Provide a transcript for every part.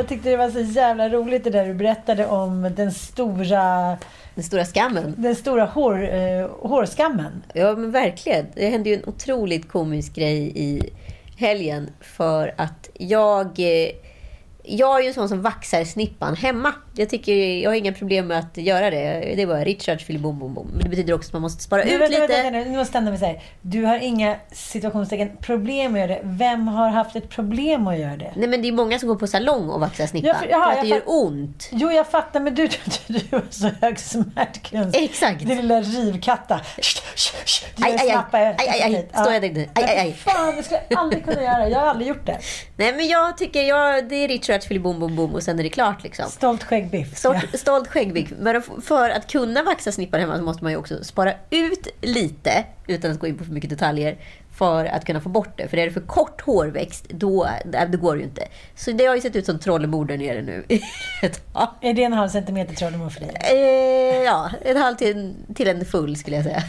Jag tyckte det var så jävla roligt det där du berättade om den stora, Den stora skammen. den stora hår, eh, hårskammen. Ja, men verkligen. Det hände ju en otroligt komisk grej i helgen. För att jag... eh, Jag är ju en sån som vaxar snippan hemma. Jag, tycker, jag har inga problem med att göra det. Det var Richards fyller bom, bom. Men det betyder också att man måste spara Nu, ut lite. vänta, vänta, nu måste jag stanna här. Du har inga situationstecken problem med att göra det. Vem har haft ett problem att göra det? Nej, men det är många som går på salong och vaxar snippan. Ja, för- jaha, för att jag det gör ont. Jo, jag fattar, men du, du, du har så hög smärtgräns. Exakt. Din lilla rivkatta. Du Aj, aj, aj. Aj, aj. Står jag där? Aj, aj, aj. Fan, det skulle jag aldrig kunna göra. Jag har aldrig gjort det. Nej, men jag tycker jag, det är Richards fyller bom, bom, bom och sen är det klart liksom. Stolt skäggbiff. Stolt, stolt skäggvick. Men för att kunna vaxa snippan hemma så måste man ju också spara ut lite, utan att gå in på för mycket detaljer, för att kunna få bort det. För är det för kort hårväxt, då, det går ju inte. Så det har ju sett ut som trollemord där nere nu. Är det en halv centimeter trollemor för dig? eh, ja, en halv till, till en full skulle jag säga.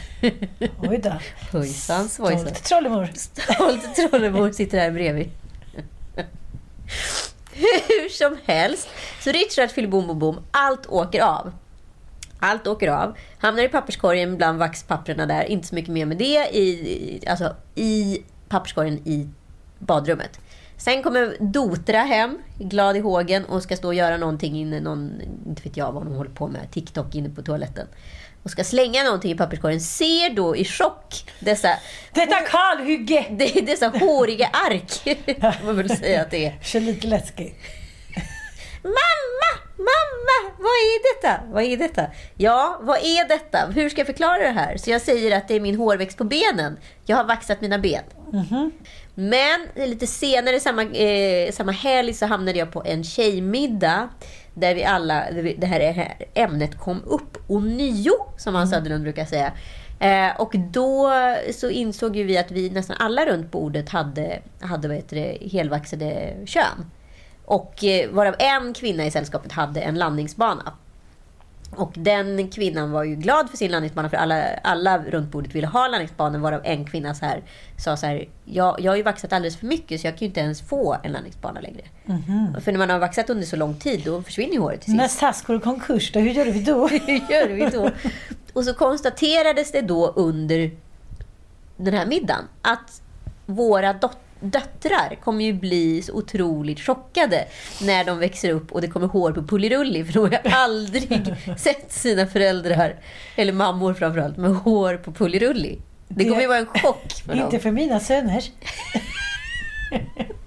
Oj då. Hojsan svojsan. Stolt trollemor. Stolt trollemor sitter här bredvid. Hur som helst. Så Richard fyller bom, bom, bom. Allt åker av. Allt åker av. Hamnar i papperskorgen bland vaxpapperna där. Inte så mycket mer med det. I, alltså, i papperskorgen i badrummet. Sen kommer Dotra hem, glad i hågen och ska stå och göra någonting inne, någon, inte vet jag vad hon håller på med, TikTok inne på toaletten. Och ska slänga någonting i papperskorgen. Ser då i chock dessa Detta kalhygge! det är dessa håriga ark, man väl säga att det är. Känns lite läskigt. Mamma! Mamma! Vad är detta? Vad är detta? Ja, vad är detta? Hur ska jag förklara det här? Så jag säger att det är min hårväxt på benen. Jag har vaxat mina ben. Men lite senare samma, eh, samma helg så hamnade jag på en tjejmiddag där vi alla, det här är- ämnet kom upp ånyo, som Hans Söderlund brukar säga. Eh, och då så insåg ju vi att vi nästan alla runt bordet hade, hade vad heter det, helvaxade kön. Och eh, varav en kvinna i sällskapet hade en landningsbana. Och den kvinnan var ju glad för sin landningsbana för alla, alla runt bordet ville ha landningsbanan varav en kvinna så här, sa så här jag, jag har ju vaxat alldeles för mycket så jag kan ju inte ens få en landningsbana längre. För när man har vaxat under så lång tid då försvinner ju håret till När sist. SAS går i konkurs, då, hur gör vi då? Hur gör vi då? Och så konstaterades det då under den här middagen att våra dot- döttrar kommer ju bli så otroligt chockade när de växer upp och det kommer hår på Pullirulli för de har ju aldrig sett sina föräldrar, eller mammor framförallt, med hår på Pullirulli. Det kommer ju vara en chock för dem. Inte för mina söner.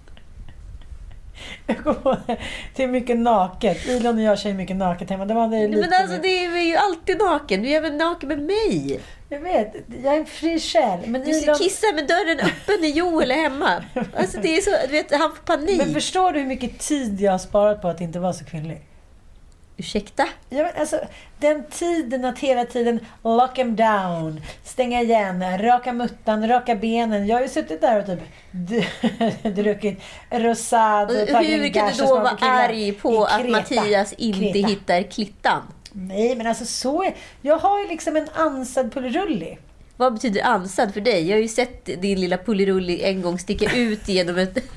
Jag kommer ihåg, Det är mycket naket. Ilon och jag kör mycket naket hemma. De hade lite... Men alltså det är ju alltid naken. Du är väl naken med mig? Jag vet, jag är en fri själ. Men Du Ilon... kissar med dörren öppen när Joel är hemma. Alltså det är så, du vet, han får Men panik. förstår du hur mycket tid jag har sparat på att inte vara så kvinnlig? Ursäkta? Ja, men alltså, den tiden att hela tiden lock em down, stänga igen, raka muttan, raka benen. Jag har ju suttit där och typ druckit rosado, Och tagit hur kan du då vara arg på att. Mattias inte Kreta. hittar klittan? Nej, men alltså så är Jag har ju liksom en ansad pullerulli. Vad betyder ansad för dig? Jag har ju sett din lilla pullerulli en gång sticka ut genom ett...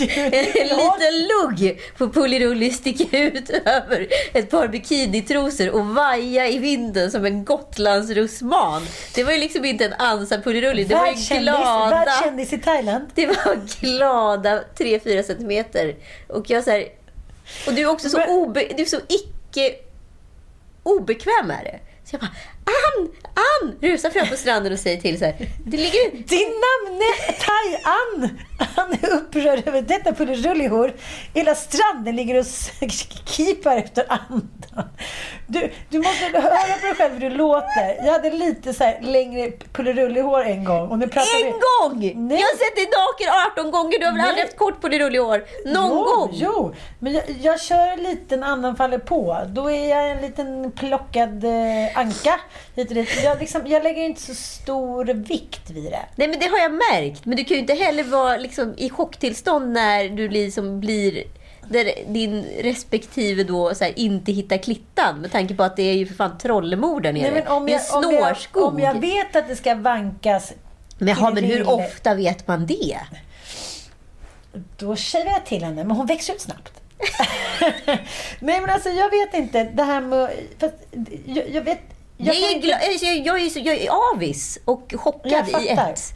En liten lugg på pullerulli sticka ut över ett par bikinitrosor och vaja i vinden som en gotlandsrussman. Det var ju liksom inte en ansad pullerulli. Det var ju glada... världskändis i Thailand. Det var glada 3-4 centimeter. Och jag så här, Och du är också så, obe, du är så icke obekväm med det. Så jag bara, Ann! Ann! Rusar fram på stranden och säger till så här. Det ligger Din namne Thai Ann! Han är upprörd över detta pullerullihår. Hela stranden ligger och kipar efter andan. Du, du måste höra på dig själv hur du låter. Jag hade lite så här längre pullerullihår en gång. Och nu pratar En vi... gång! Nej. Jag har sett dig naken 18 gånger. Du har väl Nej. aldrig haft kort på din rullihår? Någon jo, gång? Jo, men jag, jag kör en liten annan faller på. Då är jag en liten plockad eh, anka. Hit och dit. Jag, liksom, jag lägger inte så stor vikt vid det. Nej men det har jag märkt. Men du kan ju inte heller vara liksom, i chocktillstånd när du liksom blir där din respektive då så här, inte hittar klittan med tanke på att det är ju för fan trollemord där nere. Nej, men om det är jag, en om, jag, snårskog. om jag vet att det ska vankas men, ja, men hur ofta vet man det? Då tjejar jag till henne, men hon växer ut snabbt. Nej men alltså jag vet inte. Det här med... Jag, jag vet... Jag, får är, alltså, jag, jag, är jag är avis och chockad Jag i ett.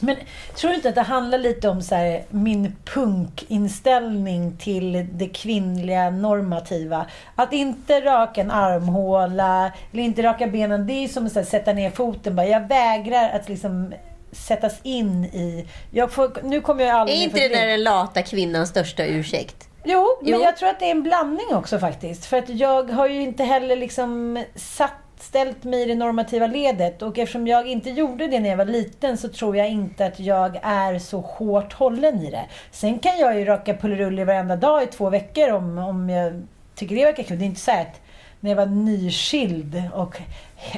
Men tror du inte att det handlar lite om så här, min punkinställning till det kvinnliga normativa? Att inte raka en armhåla eller inte raka benen, det är som att sätta ner foten. Bara. Jag vägrar att liksom sättas in i... Jag får, nu kommer jag Är aldrig inte det där den lata kvinnans största ursäkt? Jo, men Jo. jag tror att det är en blandning också faktiskt. För att jag har ju inte heller liksom satt, ställt mig i det normativa ledet. Och eftersom jag inte gjorde det när jag var liten så tror jag inte att jag är så hårt hållen i det. Sen kan jag ju raka pullerulli varenda dag i två veckor om, om jag tycker det verkar kul. Det är inte så att när jag var nyskild och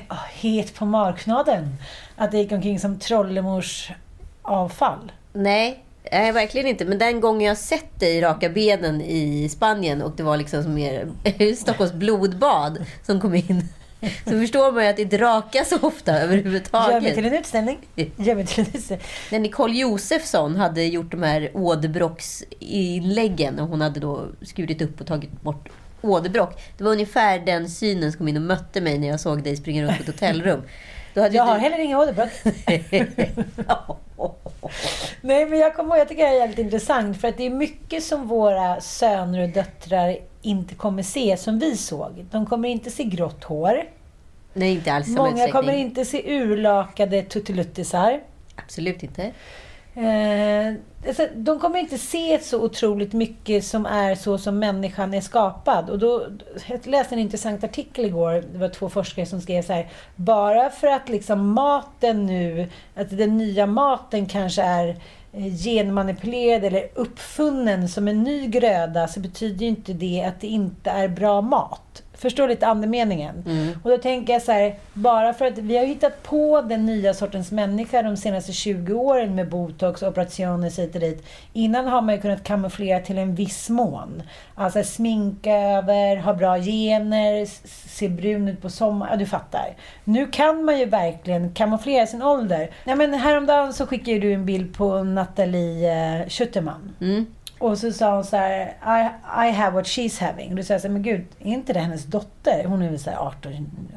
ah, het på marknaden att jag gick omkring som trollemors avfall. Nej, nej, verkligen inte. Men den gången jag sett dig raka benen i Spanien och det var liksom som mer Stockholms blodbad som kom in. Så förstår man ju att det inte rakas så ofta Gör mig till överhuvudtaget. en utställning. Gör mig till en utställning. När Nicole Josefsson hade gjort de här åderbråcksinläggen och hon hade då skurit upp och tagit bort åderbråck. Det var ungefär den synen som kom in och mötte mig när jag såg dig springa runt på ett hotellrum. Jag du... har heller inga åderbråck. Nej, men jag kommer ihåg, jag tycker det är jävligt intressant. För att det är mycket som våra söner och döttrar inte kommer se som vi såg. De kommer inte se grått hår. Nej, inte alls Många utsträckning. kommer inte se urlakade tuttiluttisar. Absolut inte. Eh, alltså, de kommer inte se så otroligt mycket som är så som människan är skapad. Och då, jag läste en intressant artikel igår. Det var två forskare som skrev så här. Bara för att liksom maten nu, att den nya maten kanske är Eh, genmanipulerad eller uppfunnen som en ny gröda så betyder ju inte det att det inte är bra mat. Förstår lite andemeningen? Och då tänker jag så här, bara för att vi har hittat på den nya sortens människa de senaste 20 åren med botox, operationer hit och dit. Innan har man ju kunnat kamouflera till en viss mån. Alltså sminka över, ha bra gener, se brun ut på sommaren. Ja, du fattar. Nu kan man ju verkligen kamouflera sin ålder. Nej, men häromdagen så skickade du en bild på Nathalie eh, Schuterman. Mm. Och så sa hon så här, I, I have what she's having. Och du säger så här, men gud, är inte det hennes dotter? Hon är väl så här 18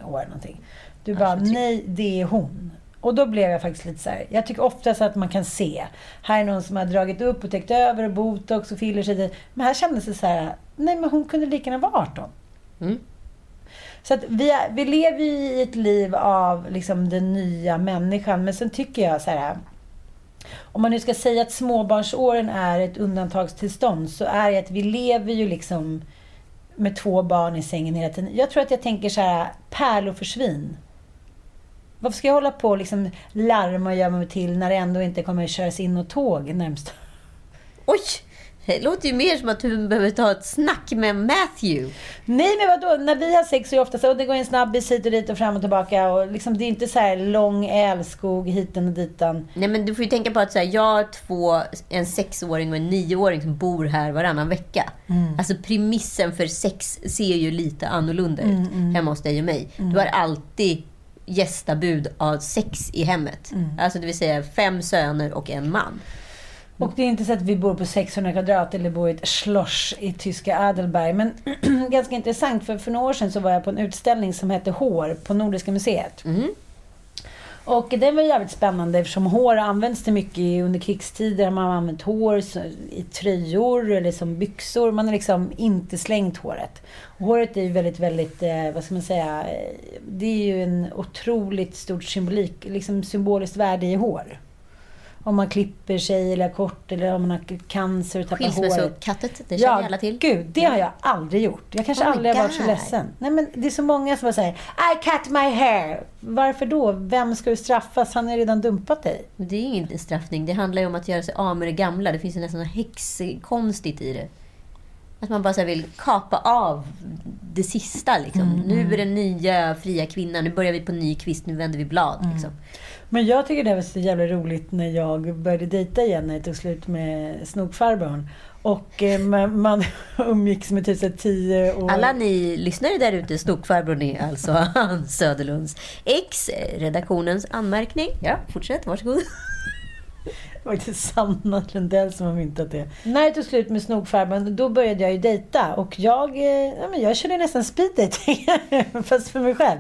år eller någonting. Du bara, 23. nej, det är hon. Och då blev jag faktiskt lite så här, jag tycker oftast att man kan se. Här är någon som har dragit upp och täckt över och botox och fillers och det. Men här kändes det så här, nej men hon kunde lika gärna vara 18. Mm. Så att vi, vi lever ju i ett liv av liksom den nya människan. Men sen tycker jag så här. Om man nu ska säga att småbarnsåren är ett undantagstillstånd så är det att vi lever ju liksom med två barn i sängen hela tiden. Jag tror att jag tänker så här, pärlor försvin. Varför ska jag hålla på och liksom larma och göra mig till när det ändå inte kommer att köras in något tåg närmst? Oj! Det låter ju mer som att du behöver ta ett snack med Matthew. Nej, men vadå? När vi har sex så är det ofta så att det går en snabbis hit och dit och fram och tillbaka. Och liksom, det är inte så här lång älskog hiten och ditan. Nej, men du får ju tänka på att så här, jag har två, en sexåring och en nioåring som bor här varannan vecka. Alltså premissen för sex ser ju lite annorlunda ut hemma hos dig och mig. Du har alltid gästabud av sex i hemmet. Alltså det vill säga fem söner och en man. Och det är inte så att vi bor på 600 kvadrat eller bor i ett schloss i tyska Adelberg. Men ganska intressant, för för några år sedan så var jag på en utställning som hette Hår på Nordiska museet. Och den var jävligt spännande eftersom hår används till mycket under krigstider. Man har använt hår i tröjor eller som byxor. Man har liksom inte slängt håret. Och håret är ju väldigt, väldigt, eh, vad ska man säga, eh, det är ju en otroligt stort symbolik, liksom symboliskt värde i hår. Om man klipper sig eller har kort eller om man har cancer och tappar håret. Skilsmässokattet, det känner alla till. gud, det har jag aldrig gjort. Jag kanske Oh aldrig har varit så ledsen. Nej, men det är så många som säger I cut my hair. Varför då? Vem ska du straffas? Han har redan dumpat dig. Det är ju inte en straffning. Det handlar ju om att göra sig av med det gamla. Det finns ju nästan något häxkonstigt i det. Att man bara så vill kapa av det sista. Liksom. Nu är det nya fria kvinnan. Nu börjar vi på ny kvist. Nu vänder vi blad. Liksom. Men jag tycker det var så jävla roligt när jag började dejta igen när jag tog slut med snokfarbrorn. Och eh, man, man umgicks med typ tio år. Alla ni lyssnare där ute, Snokfarbrorn är alltså Hans Söderlunds ex. Redaktionens anmärkning. Ja, fortsätt. Varsågod. Det var inte Sanna Lundell som har myntat det. När jag tog slut med snokfarbrorn, då började jag ju dejta. Och jag, eh, ja, men jag körde nästan speed dating, fast för mig själv.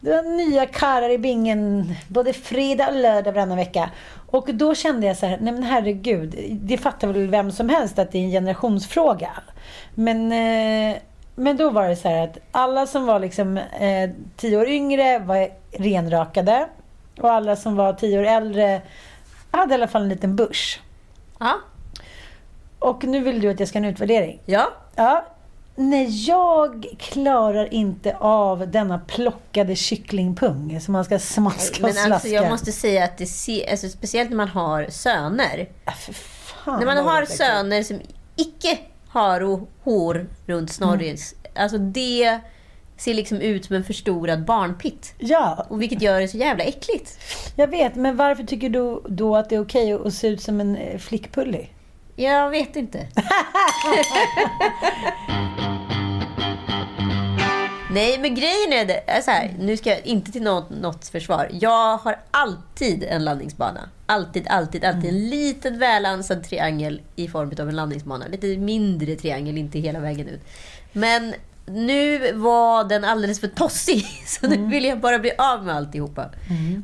Det var nya karlar i bingen både fredag och lördag varannan vecka. Och då kände jag så här, nej men herregud, det fattar väl vem som helst att det är en generationsfråga. Men, eh, men då var det så här att alla som var liksom eh, tio år yngre var renrakade. Och alla som var tio år äldre hade i alla fall en liten busch. Ja. Och nu vill du att jag ska ha en utvärdering. ja. Ja. Nej, jag klarar inte av denna plockade kycklingpung som man ska smaska och Men slaska. alltså, jag måste säga att det ser, alltså, speciellt när man har söner. Ja, fan, När man har söner som icke har hår runt snorris. Alltså det ser liksom ut som en förstorad barnpitt. Ja, Och vilket gör det så jävla äckligt. jag vet. Men varför tycker du då att det är okej att se ut som en eh, flickpulli? Jag vet inte. Nej, men grejen är, det, är så här, nu ska jag inte till något, något försvar. Jag har alltid en landningsbana. Alltid, alltid, alltid. En liten välansad triangel i form av en landningsbana. Lite mindre triangel, inte hela vägen ut. Men nu var den alldeles för tossig, så nu vill jag bara bli av med alltihopa.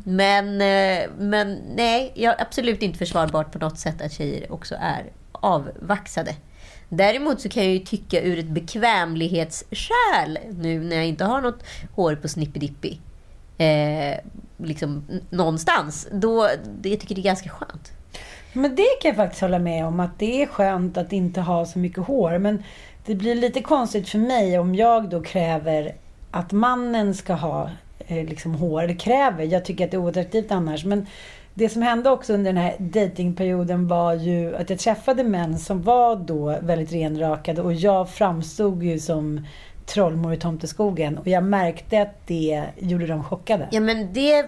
Men, eh, men nej, jag är absolut inte försvarbart på något sätt att tjejer också är avvaxade. Däremot så kan jag ju tycka ur ett bekvämlighetsskäl, nu när jag inte har något hår på snippidippi, eh, liksom någonstans, då det, jag tycker det är ganska skönt. Men det kan jag faktiskt hålla med om, att det är skönt att inte ha så mycket hår. Men det blir lite konstigt för mig om jag då kräver att mannen ska ha eh, liksom hår. Eller kräver, jag tycker att det är oattraktivt annars. Men det som hände också under den här datingperioden var ju att jag träffade män som var då väldigt renrakade och jag framstod ju som trollmor i tomteskogen. Och jag märkte att det gjorde dem chockade. Ja men det,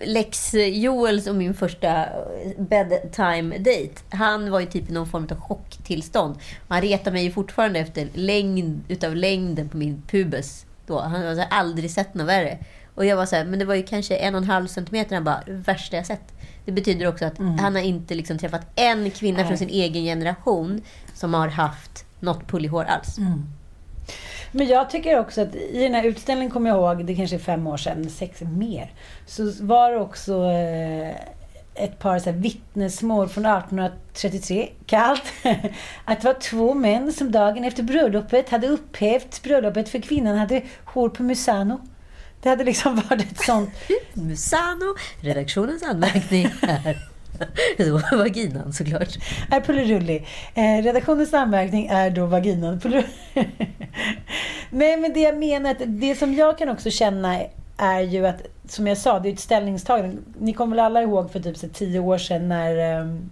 Lex Joels och min första bedtime date han var ju typ i någon form av chocktillstånd. Och han retar mig ju fortfarande efter längd utav längden på min pubis. Då. Han har så här, aldrig sett något värre. Och jag var så här, men det var ju kanske en och en halv centimeter. Han bara, värsta jag sett. Det betyder också att han har inte liksom träffat en kvinna Nej. från sin egen generation som har haft något pullighår alls. Men jag tycker också att i den här utställningen kommer jag ihåg, det kanske är fem år sedan, sex mer. Så var det också eh, ett par så här, vittnesmål från 1833, kallt. Att det var två män som dagen efter bröllopet hade upphävt bröllopet för kvinnan hade hår på Musano. Det hade liksom varit ett sånt... Musano, redaktionens anmärkning här. då vaginan såklart. Är pullerullig. Eh, redaktionens anmärkning är då vaginan. Nej, men det jag menar, att det som jag kan också känna är ju att, som jag sa, det är ett ställningstagande. Ni kommer väl alla ihåg för typ så tio år sedan när um,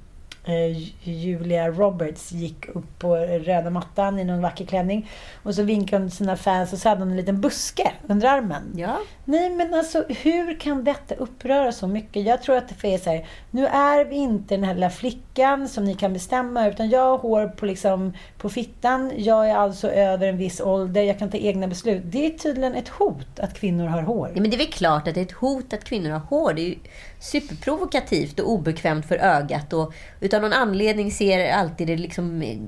Julia Roberts gick upp på röda mattan i någon vacker klänning. Och så vinkade hon till sina fans och så hade hon en liten buske under armen. Ja. Nej, men alltså hur kan detta uppröra så mycket? Jag tror att det är så här, nu är vi inte den här lilla flickan som ni kan bestämma, utan jag har hår på, liksom, på fittan. Jag är alltså över en viss ålder, jag kan ta egna beslut. Det är tydligen ett hot att kvinnor har hår. Ja, men det är väl klart att det är ett hot att kvinnor har hår. Det är ju superprovokativt och obekvämt för ögat. Och utan någon anledning ser alltid det liksom eh,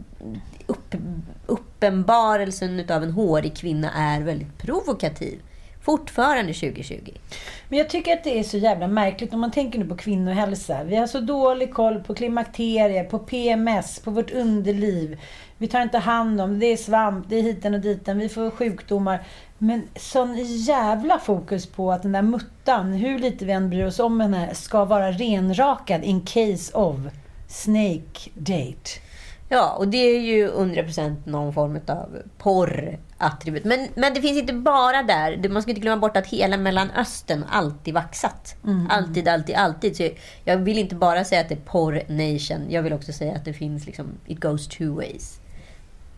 upp, uppenbarelsen av en hårig kvinna är väldigt provokativ. Fortfarande 2020. Men jag tycker att det är så jävla märkligt om man tänker nu på kvinnohälsa. Vi har så dålig koll på klimakterier, på PMS, på vårt underliv. Vi tar inte hand om det. är svamp, det är hiten och diten. Vi får sjukdomar. Men sån jävla fokus på att den där muttan, hur lite vi än bryr oss om henne, ska vara renrakad in case of snake date. Ja, och det är ju 100% någon form av porrattribut. Men, men det finns inte bara där. Man ska inte glömma bort att hela Mellanöstern alltid vaxat. Mm. Alltid, alltid, alltid. Så jag vill inte bara säga att det är porr nation. Jag vill också säga att det finns liksom, it goes two ways.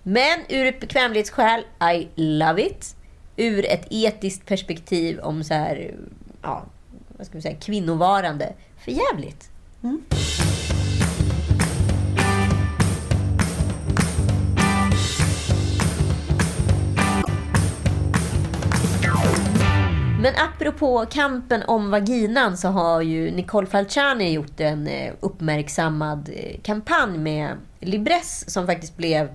Men ur ett bekvämlighetsskäl, I love it. Ur ett etiskt perspektiv om så här, ja, vad ska vi säga, kvinnovarande, för jävligt. Mm. Men apropå kampen om vaginan så har ju Nicole Falciani gjort en eh, uppmärksammad eh, kampanj med Libress som faktiskt blev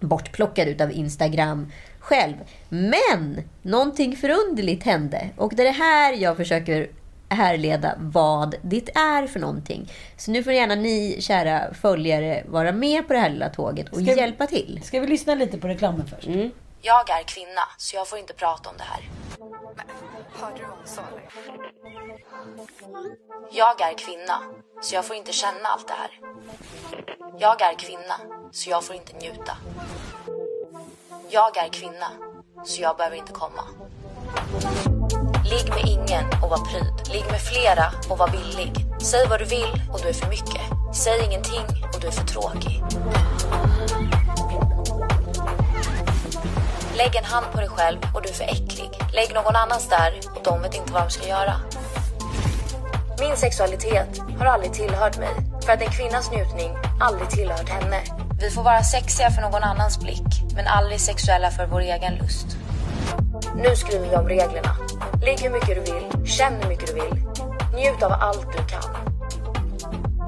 bortplockad utav Instagram själv. Men någonting förunderligt hände och det är det här jag försöker härleda vad det är för någonting. Så nu får gärna ni, kära följare, vara med på det här lilla tåget och ska hjälpa till. Ska vi lyssna lite på reklamen först? Mm. Jag är kvinna, så jag får inte prata om det här. Men, hörde du vad hon sa? Jag är kvinna, så jag får inte känna allt det här. Jag är kvinna, så jag får inte njuta. Jag är kvinna, så jag behöver inte komma. Ligg med ingen och var pryd. Ligg med flera och var billig. Säg vad du vill och du är för mycket. Säg ingenting och du är för tråkig. Lägg en hand på dig själv och du är för äcklig. Lägg någon annans där och de vet inte vad de ska göra. Min sexualitet har aldrig tillhört mig för att en kvinnas njutning aldrig tillhört henne. Vi får vara sexiga för någon annans blick men aldrig sexuella för vår egen lust. Nu skriver vi om reglerna. Ligg hur mycket du vill, känn hur mycket du vill. Njut av allt du kan.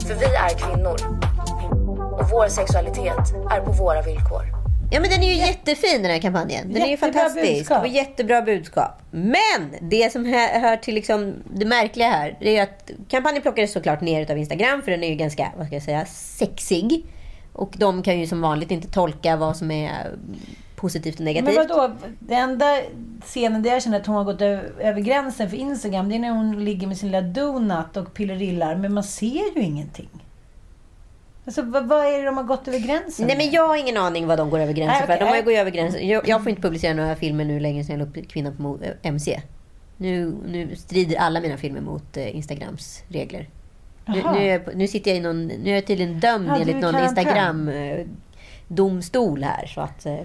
För vi är kvinnor. Och vår sexualitet är på våra villkor. Ja, men den är ju jättefin den här kampanjen. Den jättebra är ju fantastisk. Budskap. Och jättebra budskap. Men det som hör till liksom det märkliga här, det är att kampanjen plockades såklart ner av Instagram, för den är ju ganska, vad ska jag säga, sexig. Och de kan ju som vanligt inte tolka vad som är positivt och negativt. Men vadå? Den enda scenen där jag känner att hon har gått över gränsen för Instagram, det är när hon ligger med sin lilla donut och pillerillar, men man ser ju ingenting. Alltså, vad, vad, är det de har gått över gränsen Nej, men Jag har ingen aning vad de går över gränsen Nej, okay. för. De har ju gått över gränsen. Jag, jag, får inte publicera några filmer nu längre sedan jag la upp Kvinnan på MC. Nu, nu strider alla mina filmer mot eh, Instagrams regler. Nu, nu, är, nu, sitter jag i någon... Nu är jag tydligen dömd ja, enligt någon Instagram-domstol här. Så att, eh,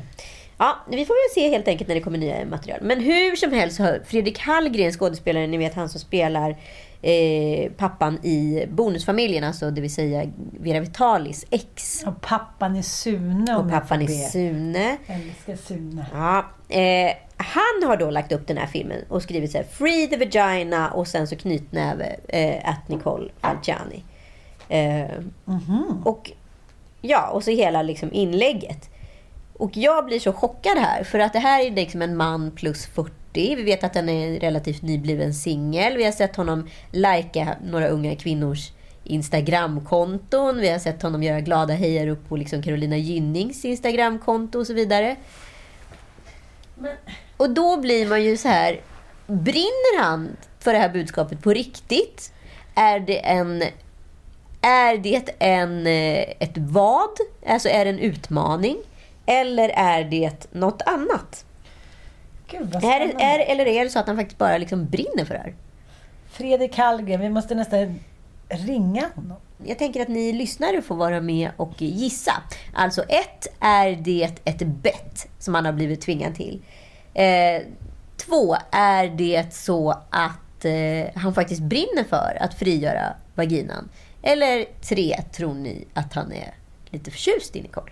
ja, vi får väl se helt enkelt när det kommer nya material. Men hur som helst, Fredrik Hallgren, skådespelaren, ni vet han som spelar eh, pappan i Bonusfamiljen, alltså det vill säga Vera Vitalis ex. Och pappan är Sune. Och pappan är Sune. älskar Sune. Ja, eh, han har då lagt upp den här filmen och skrivit så här, Free the Vagina och sen så knytnäve eh, at Nicole Falciani. Eh, mm -hmm. Och ja, och så hela liksom inlägget. Och jag blir så chockad här, för att det här är liksom en man plus 40 40. Vi vet att han är relativt nybliven singel. Vi har sett honom lajka några unga kvinnors Instagramkonton. Vi har sett honom göra glada hejarop på liksom Carolina Gynnings Instagramkonto och så vidare. Men... Och då blir man ju så här... Brinner han för det här budskapet på riktigt? Är det en... Är det en, ett vad? Alltså är det en utmaning? Eller är det något annat? Gud, är, är, eller är det så att han faktiskt bara liksom brinner för det här? Fredrik Hallgren, vi måste nästan ringa honom. Jag tänker att ni lyssnare får vara med och gissa. Alltså ett, är det ett bett som han har blivit tvingad till? Eh, två, är det så att eh, han faktiskt brinner för att frigöra vaginan? Eller tre, tror ni att han är lite förtjust i Nicole?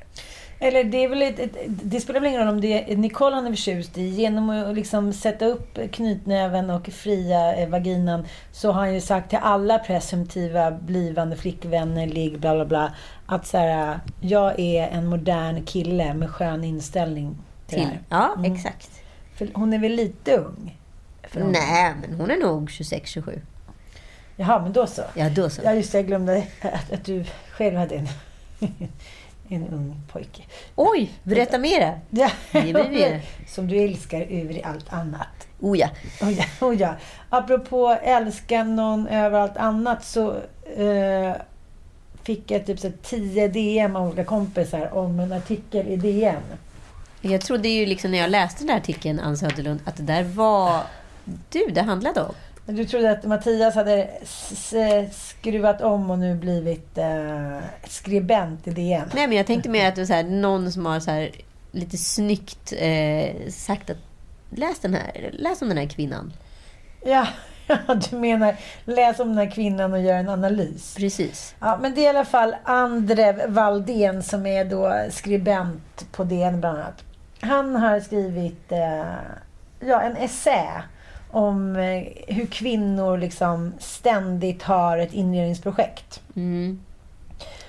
Eller det, är väl ett, ett, det spelar väl ingen roll om det är Nicole han är förtjust i. Genom att liksom sätta upp knytnäven och fria eh, vaginan så har han ju sagt till alla presumtiva blivande flickvänner, ligg, bla bla bla, att så här, jag är en modern kille med skön inställning till, Till. det här. Ja, Mm. exakt. För hon är väl lite ung? Nej, men hon är nog 26-27. Jaha, men då så. Ja, då så. Ja, just det. Jag glömde att, att du själv hade en, en ung pojke. Oj, berätta mera. Ja, Det blir vi. Som du älskar över allt annat. Oh ja. Oh ja, oh ja. Apropå älska någon över allt annat så eh, fick jag typ så här 10 DM av olika kompisar om en artikel i DN. Jag trodde ju liksom när jag läste den där artikeln, Ann Söderlund, att det där var du det handlade om. Du trodde att Mattias hade skruvat om och nu blivit eh, skribent i DN. Nej, men jag tänkte mer att det var här, någon som har så här, lite snyggt eh, sagt att läs, den här, läs om den här kvinnan. Ja, du menar läs om den här kvinnan och gör en analys. Precis. Ja, men det är i alla fall Andrev Valdén som är då skribent på DN bland annat. Han har skrivit eh, ja, en essä om eh, hur kvinnor liksom ständigt har ett inredningsprojekt. Mm.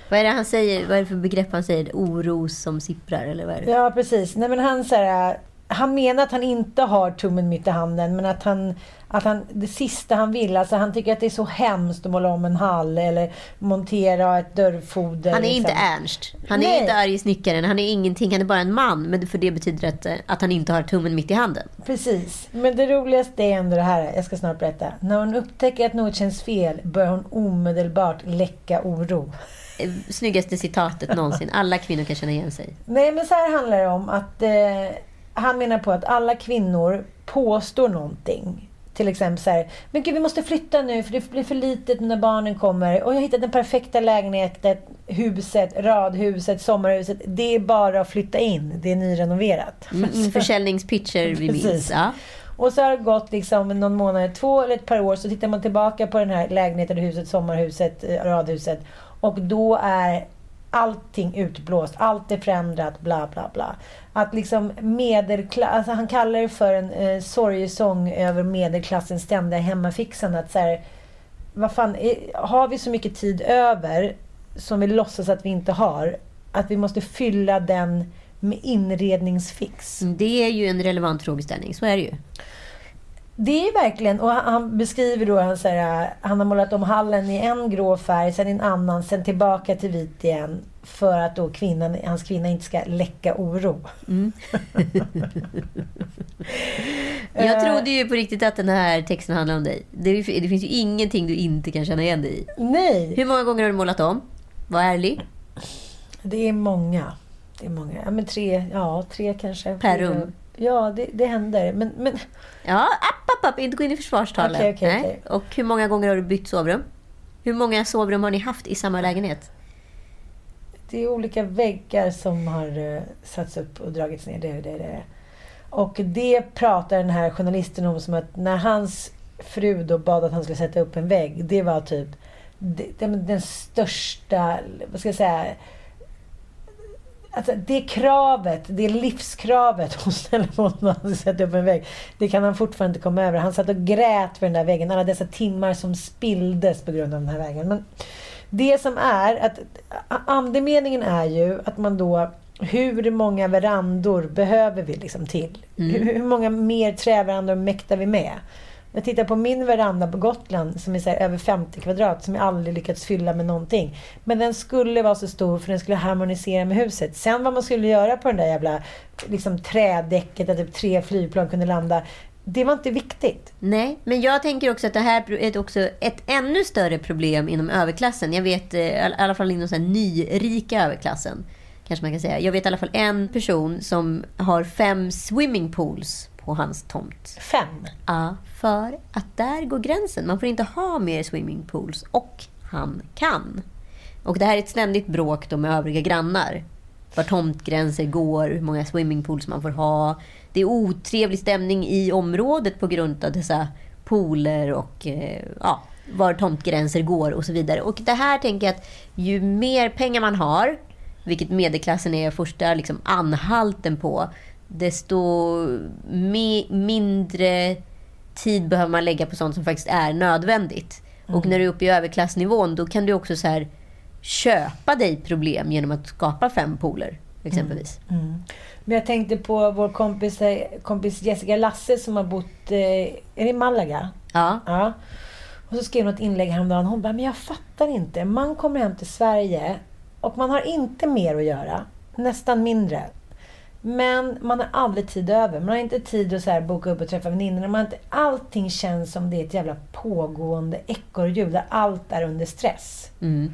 Vad är det han säger? Vad är det för begrepp han säger? Oro som sipprar, eller vad är det? Ja, precis. Nej, men han, så här, han menar att han inte har tummen mitt i handen, men att han, att han, det sista han vill, alltså han tycker att det är så hemskt att måla om en hall eller montera ett dörrfoder. Han är liksom. inte Ernst. Han är Nej. inte arg snickaren. Han är ingenting. Han är bara en man. Men för det betyder att, eh, att han inte har tummen mitt i handen. Precis. Men det roligaste är ändå det här, jag ska snart berätta. När hon upptäcker att något känns fel börjar hon omedelbart läcka oro. Eh, Snyggaste citatet någonsin. Alla kvinnor kan känna igen sig. Nej, men så här handlar det om att eh, han menar på att alla kvinnor påstår någonting. Till exempel så här, men gud vi måste flytta nu för det blir för litet när barnen kommer. Och jag har hittat den perfekta lägenheten, huset, radhuset, sommarhuset. Det är bara att flytta in. Det är nyrenoverat. Mm, mm, försäljningspitcher vi minns. Ja. Och så har det gått liksom någon månad, två eller ett par år, så tittar man tillbaka på den här lägenheten, huset, sommarhuset, eh, radhuset. Och då är allting utblåst, allt är förändrat, bla bla bla. Att liksom medelklass, alltså han kallar det för en eh, sorgesång över medelklassens ständiga hemmafixande. Att så här, vad fan, är, har vi så mycket tid över som vi låtsas att vi inte har, att vi måste fylla den med inredningsfix. Mm, det är ju en relevant frågeställning. Så är det ju. Det är verkligen, och han- beskriver då, han, så här, han har målat om hallen i en grå färg, sen i en annan, sen tillbaka till vit igen. För att då kvinnan, hans kvinna inte ska läcka oro. Jag Eh. trodde ju på riktigt att den här texten handlade om dig. Det, det finns ju ingenting du inte kan känna igen dig i. Nej! Hur många gånger har du målat om? Var ärlig. Det är många. Det är många. Ja, men tre, ja, tre kanske. Per rum? Ja, det, det händer. Men, men Ja, app, app. Inte gå in i försvarstalet. Okej, Nej. okej. Och hur många gånger har du bytt sovrum? Hur många sovrum har ni haft i samma lägenhet? det är olika väggar som har uh, satts upp och dragits ner. Det, det, det. Och det pratar den här journalisten om som att när hans fru då bad att han skulle sätta upp en vägg. Det var typ det, den största, vad ska jag säga, Alltså det kravet, det livskravet hon ställer på honom när ska sätta upp en vägg. Det kan han fortfarande inte komma över. Han satt och grät för den där väggen. Alla dessa timmar som spilldes på grund av den här väggen. Men det som är att andemeningen är ju att man då hur många verandor behöver vi liksom till? Hur, hur många mer träverandor mäktar vi med? Jag tittar på min veranda på Gotland som är så här över 50 kvadrat som jag aldrig lyckats fylla med någonting. Men den skulle vara så stor för den skulle harmonisera med huset. Sen vad man skulle göra på den där jävla liksom, trädäcket där typ tre flygplan kunde landa. Det var inte viktigt. Nej, men jag tänker också att det här är ett- också ett ännu större problem inom överklassen. Jag vet eh, i alla fall inom den nyrika överklassen. Kanske man kan säga. Jag vet i alla fall en person som har fem swimmingpools på hans tomt. Fem. Ja, för att där går gränsen. Man får inte ha mer swimmingpools. Och han kan. Och det här är ett ständigt bråk då med övriga grannar. Var tomtgränser går, hur många swimmingpools man får ha. Det är otrevlig stämning i området på grund av dessa pooler och eh, ja, var tomtgränser går och så vidare. Och det här tänker jag att ju mer pengar man har, vilket medelklassen är första liksom anhalten på, desto me- mindre tid behöver man lägga på sånt som faktiskt är nödvändigt. Och när du är uppe i överklassnivån, då kan du också så här, köpa dig problem genom att skapa fem pooler, exempelvis. Men jag tänkte på vår kompis, eh, kompis Jessica Lasse som har bott... Eh, är det i Malaga? Ja. Ja. Och så skrev hon ett inlägg häromdagen. Hon bara, men jag fattar inte. Man kommer hem till Sverige och man har inte mer att göra. Nästan mindre. Men man har aldrig tid över. Man har inte tid att så boka upp och träffa väninnor. Man inte, allting känns som det är ett jävla pågående ekorrhjul där allt är under stress. Mm.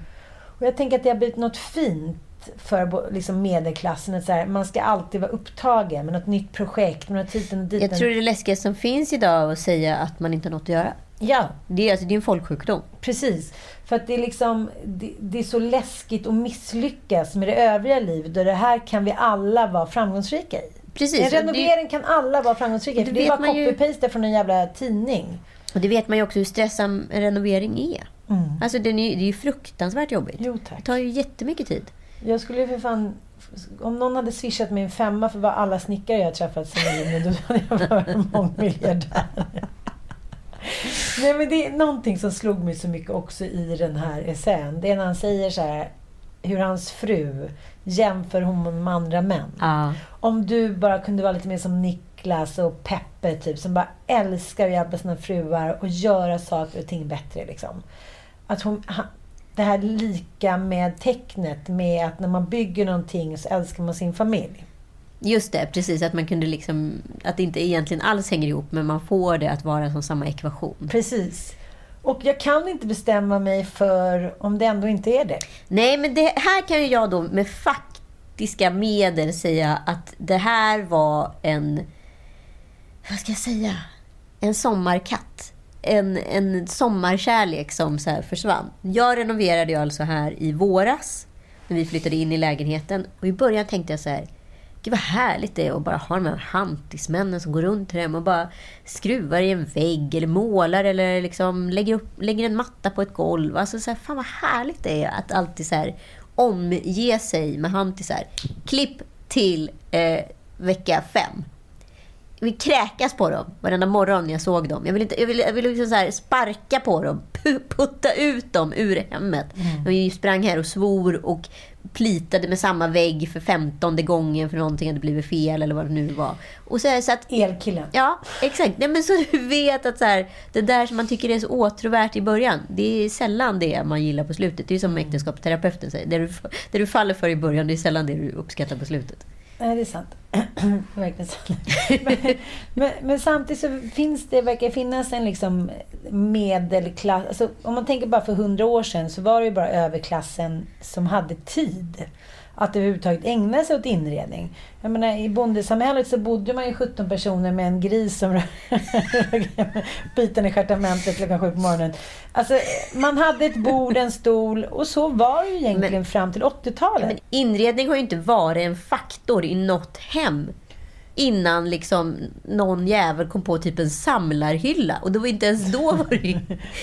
Och jag tänker att det har blivit något fint för liksom medelklassen. Att så här, man ska alltid vara upptagen med något nytt projekt, med något hiten och diten. Jag tror det läskigaste som finns idag är att säga att man inte har något att göra. Ja, Det är, alltså, det är en folksjukdom. Precis. För att det är liksom, det, det är så läskigt att misslyckas med det övriga livet och det här kan vi alla vara framgångsrika i. Precis. En och det- renovering kan alla vara framgångsrika i. Det För det är bara copy-paste från en jävla tidning. Och det vet man ju också hur stressam en renovering är. Mm. Alltså den är, det är ju fruktansvärt jobbigt. Jo Det tar ju jättemycket tid. Jag skulle ju för fan... Om någon hade swishat mig en femma för vad alla snickare jag har träffat sen i då hade jag varit mångmiljardär. Nej men det är någonting som slog mig så mycket också i den här essän. Det är när han säger så här, hur hans fru jämför honom med andra män. Ja. Om du bara kunde vara lite mer som Niklas och Peppe, typ, som bara älskar att hjälpa sina fruar och göra saker och ting bättre. Liksom. Att hon, han, det här lika med tecknet med att när man bygger någonting så älskar man sin familj. Just det, precis. Att man kunde liksom... Att det inte egentligen alls hänger ihop, men man får det att vara som samma ekvation. Precis. Och jag kan inte bestämma mig för om det ändå inte är det. Nej, men det här kan ju jag då med faktiska medel säga att det här var en... Vad ska jag säga? En sommarkatt. En, en sommarkärlek som så här försvann. Jag renoverade ju alltså här i våras när vi flyttade in i lägenheten. Och i början tänkte jag så här... Gud vad härligt det är att bara ha de här hantismännen som går runt hemma och bara skruvar i en vägg eller målar eller liksom lägger, upp, lägger en matta på ett golv. Alltså så här, fan vad härligt det är att alltid så här omge sig med hantisar. Klipp till eh, vecka fem. Jag vill kräkas på dem varenda morgon när jag såg dem. Jag vill, inte, jag vill, jag vill liksom så sparka på dem, pu- putta ut dem ur hemmet. Mm. Vi sprang här och svor och plitade med samma vägg för femtonde gången för någonting hade blivit fel eller vad det nu var. Och så, så att Elkillen. Ja, exakt. Nej, men så du vet att så här, det där som man tycker är så åtråvärt i början, det är sällan det man gillar på slutet. Det är som äktenskapsterapeuten säger. Det du, det du faller för i början, det är sällan det du uppskattar på slutet. Nej, det är sant. Verkligen sant. men, men, men samtidigt så finns det, verkar finnas en liksom medelklass. Alltså, om man tänker bara för hundra år sedan så var det ju bara överklassen som hade tid att överhuvudtaget ägna sig åt inredning. Jag menar, I bondesamhället så bodde man ju 17 personer med en gris som biten i stjärtamentet klockan sju på morgonen. Alltså, man hade ett bord, en stol och så var det ju egentligen fram till 80-talet. Men inredning har ju inte varit en faktor i något hem innan liksom någon jävel kom på typ en samlarhylla. Och det var inte ens då var det.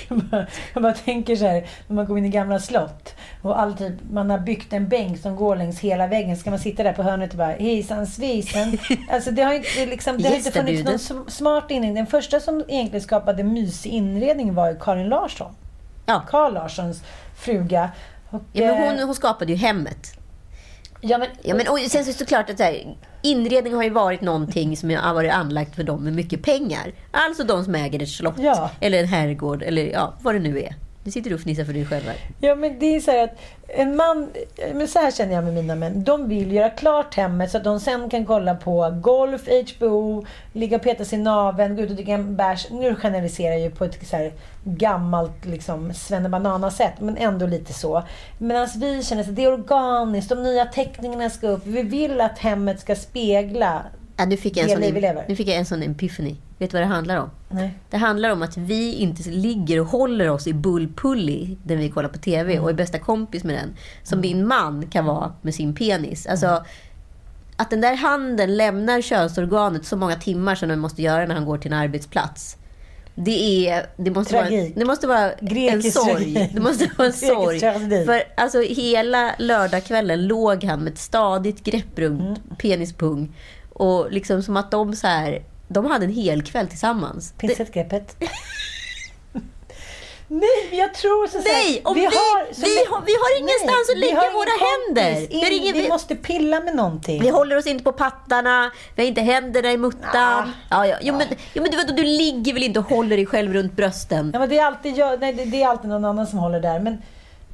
Jag bara- Jag bara tänker så här, när man går in i gamla slott och all typ, man har byggt en bänk som går längs hela väggen. Ska man sitta där på hörnet och bara hejsan svejsan. Alltså det har inte, det liksom, det har inte funnits någon smart inredning. Den första som egentligen skapade mysig inredning var ju Karin Larsson. Ja. Karl Larssons fruga. Och, Ja, men eh, hon, hon skapade ju hemmet. Ja, men, Ja, men, och sen så är det såklart att så här, inredning har ju varit någonting som har varit anlagt för dem med mycket pengar. Alltså de som äger ett slott Ja. eller en herrgård eller ja, vad det nu är. Nu sitter du och fnissar för dig själv här. Ja, men det är så här att en man, men så här känner jag med mina män. De vill göra klart hemmet så att de sen kan kolla på golf, HBO, ligga och peta sig i naveln, gå ut och dricka en bärs. Nu generaliserar jag ju på ett så här gammalt liksom svennebanana-sätt, men ändå lite så. Medan vi känner att det är organiskt, de nya teckningarna ska upp. Vi vill att hemmet ska spegla Ja, nu, fick jag en Det sån, liv vi lever. nu fick jag en sån epiphany. Vet du vad det handlar om? Nej. Det handlar om att vi inte ligger och håller oss i bullpulli när vi kollar på TV och är bästa kompis med den. Som din man kan vara med sin penis. Alltså, att den där handen lämnar könsorganet så många timmar som den måste göra när han går till en arbetsplats. Det, är, det, måste vara, Tragik. det måste vara en Grekisk sorg. tragedi. Det måste vara en sorg. För alltså, hela lördagskvällen låg han med ett stadigt grepp runt Mm. penispung. Och liksom som att de så här, de hade en hel kväll tillsammans. Det, Pincettgreppet. Nej, jag tror så så här, Nej, och vi- så vi har- vi har ingenstans att vi lägga har våra händer. Vi har In, ingen- vi vi- måste pilla med någonting. Vi håller oss inte på pattarna, vi har inte händerna i muttan. Ja, ja. Jo, men, jo, men du, vet, du ligger väl inte och håller dig själv runt brösten? Ja, men det, är alltid jag, nej, det, det är alltid någon annan som håller där. Men,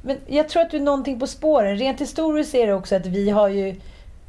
men jag tror att du är någonting på spåren. Rent historiskt är det också att vi har ju,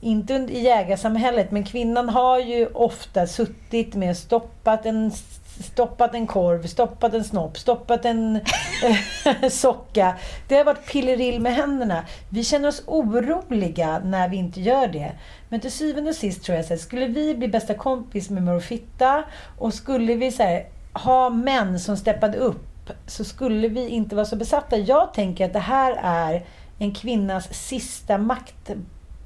inte i jägarsamhället, men kvinnan har ju ofta suttit med och stoppat en, stoppat en korv, stoppat en snopp, stoppat en eh, socka. Det har varit pillerill med händerna. Vi känner oss oroliga när vi inte gör det. Men till syvende och sist tror jag att skulle vi bli bästa kompis med Morfitta och skulle vi så här, ha män som steppade upp så skulle vi inte vara så besatta. Jag tänker att det här är en kvinnas sista makt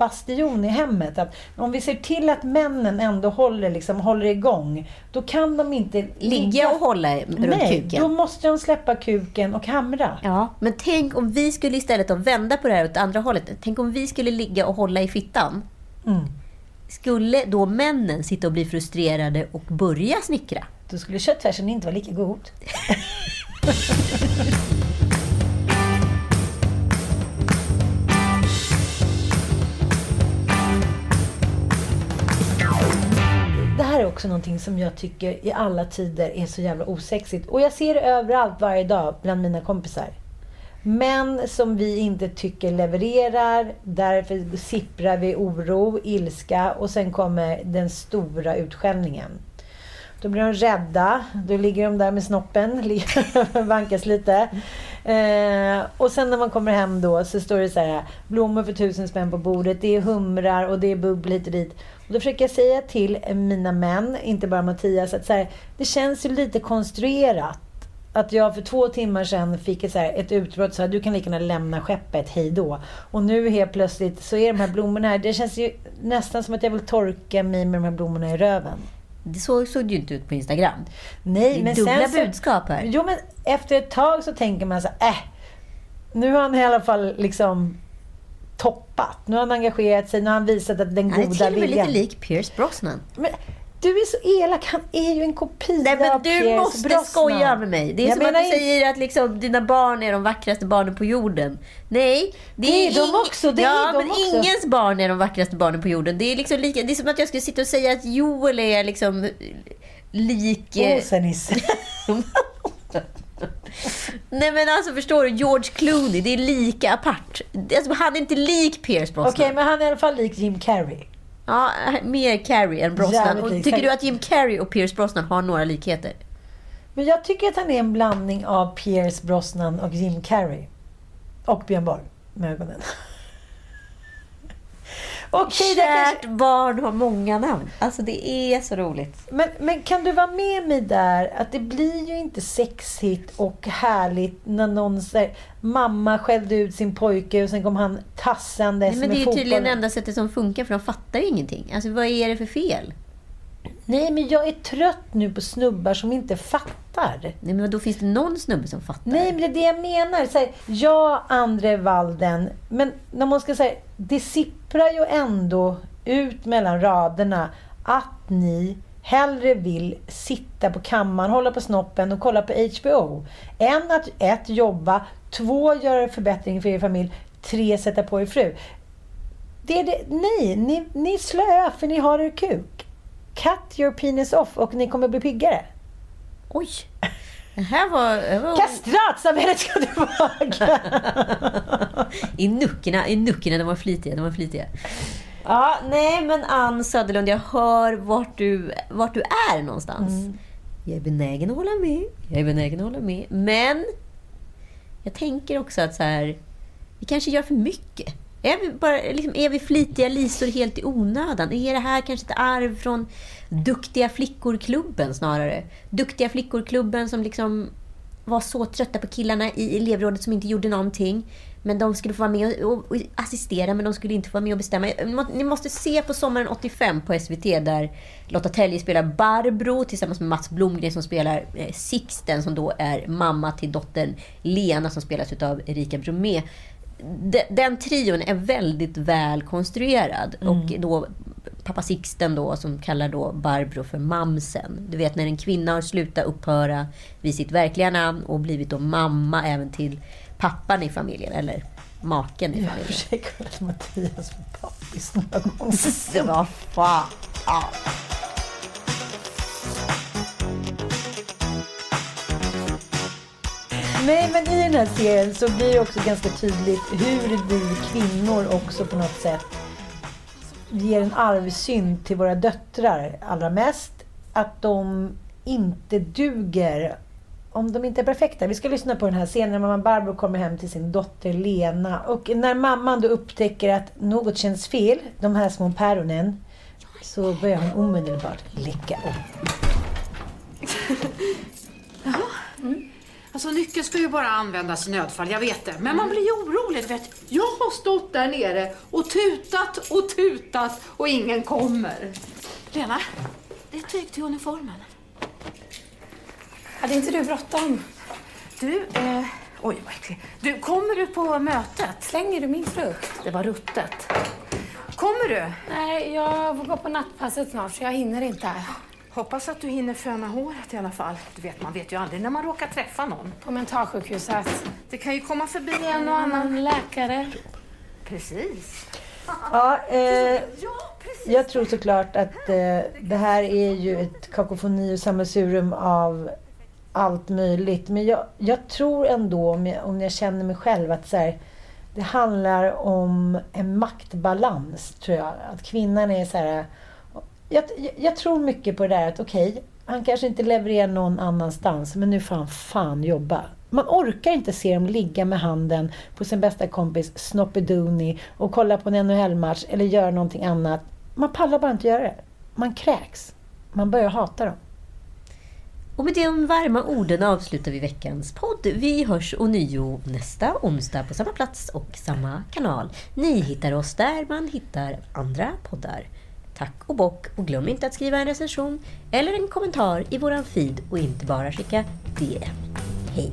maktbastion i hemmet. Att om vi ser till att männen ändå håller, liksom, håller igång, då kan de inte Ligga och hålla runt Nej, kuken? då måste de släppa kuken och hamra. Ja, men tänk om vi skulle istället då vända på det här åt andra hållet. Tänk om vi skulle ligga och hålla i fittan. Mm. Skulle då männen sitta och bli frustrerade och börja snickra? Då skulle köttfärsen inte vara lika god. är också någonting som jag tycker i alla tider är så jävla osexigt. Och jag ser det överallt varje dag bland mina kompisar. Män som vi inte tycker levererar, därför sipprar vi oro, ilska och sen kommer den stora utskällningen. Då blir de rädda. Då ligger de där med snoppen, vankas lite. Eh, och sen när man kommer hem då så står det så här, blommor för tusen spänn på bordet, det är humrar och det är bubbel hit och dit. Och då försöker jag säga till mina män, inte bara Mattias, att så här, det känns ju lite konstruerat. Att jag för två timmar sedan fick ett, så här, ett utbrott så här, du kan lika gärna lämna skeppet, hej då. Och nu helt plötsligt så är de här blommorna här. Det känns ju nästan som att jag vill torka mig med de här blommorna i röven. Det så såg det ju inte ut på Instagram. Nej, Det är men dubbla sen så, budskap här. Jo, men efter ett tag så tänker man så här, äh, nu har han i alla fall liksom toppat. Nu har han engagerat sig, nu har han visat att den Han är goda till och med viljan. lite lik Pierce Brosnan. Men du är så elak, han är ju en kopia Nej, men av du Pierce måste Brosnan. skoja med mig. Det är Jag som att du säger att liksom, dina barn är de vackraste barnen på jorden. Nej, det, Det är de ing- också, det är ja, de men också. ingens barn är de vackraste barnen på jorden. Det är, liksom lika, det är som att jag skulle sitta och säga att Joel är liksom lik... Osenis. Nej men alltså förstår du, George Clooney, det är lika apart. Alltså, han är inte lik Pierce Brosnan. Okej, men han är i alla fall lik Jim Carrey. Ja, mer Carrey än Brosnan. Och tycker du att Jim Carrey och Pierce Brosnan har några likheter? Men jag tycker att han är en blandning av Pierce Brosnan och Jim Carrey. Och Björn Borg med ögonen. Okej, det Kärt kanske... barn har många namn. Alltså det är så roligt. men, men kan du vara med mig där att det blir ju inte sexigt och härligt när någon säger mamma skällde ut sin pojke och sen kom han tassandes Nej, men med det är ju tydligen det enda sättet som funkar för de fattar ju ingenting. Alltså vad är det för fel? Nej, men jag är trött nu på snubbar som inte fattar. Nej, men då finns det någon snubbe som fattar. Nej, men det är det jag menar. Så här, ja, Andre Walden. Men när man ska säga, det sipprar ju ändå ut mellan raderna att ni hellre vill sitta på kammaren, hålla på snoppen och kolla på HBO. Än att ett, jobba, två, göra förbättring för er familj, tre, sätta på er fru. Det är det, nej, ni, ni slöa för ni har er kuk. Cut your penis off och ni kommer bli piggare. Oj! Det här var Kastratsamhället ska tillbaka! I nuckorna, de var flitiga. De var flitiga. Ja, nej men Ann Söderlund, jag hör vart du, vart du är någonstans. Mm. Jag är benägen att hålla med. Jag är benägen att hålla med. Men jag tänker också att så här, vi kanske gör för mycket. Är vi, bara, liksom, är vi flitiga lisor helt i onödan? Är det här kanske ett arv från Duktiga flickor-klubben snarare? Duktiga flickor-klubben som liksom var så trötta på killarna i elevrådet som inte gjorde någonting. Men de skulle få vara med och, och, assistera, men de skulle inte få vara med och bestämma. Ni måste se på sommaren 85 på SVT där Lotta Telje spelar Barbro tillsammans med Mats Blomgren som spelar eh, Sixten som då är mamma till dottern Lena som spelas av Erika Bromé. Den, den trion är väldigt väl konstruerad. Mm. Och då pappa Sixten då, som kallar då Barbro för mamsen. Du vet när en kvinna har slutat upphöra vid sitt verkliga namn och blivit då mamma även till pappan i familjen, eller maken i familjen. Jag försöker att Mattias var pappis några gånger. Var fan. Ja. Nej, men i den här serien så blir det också ganska tydligt hur vi kvinnor också på något sätt ger en arvsynd till våra döttrar allra mest. Att de inte duger om de inte är perfekta. Vi ska lyssna på den här scenen när mamma Barbro kommer hem till sin dotter Lena. Och när mamman då upptäcker att något känns fel, de här små päronen, så börjar hon omedelbart läcka upp. Jaha. Mm. Alltså nyckeln ska ju bara användas i nödfall, jag vet det. Men man blir ju orolig, vet. Jag har stått där nere och tutat och tutat och ingen kommer. Lena, det är tyg till uniformen. Hade inte du bråttom? Du, eh, oj vad äcklig. Du, kommer du på mötet? Slänger du min frukt? Det var ruttet. Kommer du? Nej, jag får gå på nattpasset snart så jag hinner inte. Hoppas att du hinner föna håret i alla fall. Du vet, man vet ju aldrig när man råkar träffa någon. På mentalsjukhuset. Det kan ju komma förbi en och annan. Läkare. Precis. Ja, eh, jag tror såklart att eh, det här är ju ett kakofoni och sammelsurium av allt möjligt. Men jag, jag tror ändå, om jag, om jag känner mig själv, att så här, det handlar om en maktbalans, tror jag. Att kvinnan är så här... Jag, jag tror mycket på det där att okej, okay, han kanske inte levererar någon annanstans, men nu får han fan jobba. Man orkar inte se dem ligga med handen på sin bästa kompis Snoppeduni och kolla på en NHL-match eller göra någonting annat. Man pallar bara inte göra det. Man kräks. Man börjar hata dem. Och med de varma orden avslutar vi veckans podd. Vi hörs ånyo nästa onsdag på samma plats och samma kanal. Ni hittar oss där man hittar andra poddar. Tack och bock och glöm inte att skriva en recension eller en kommentar i våran feed och inte bara skicka DM. Hej!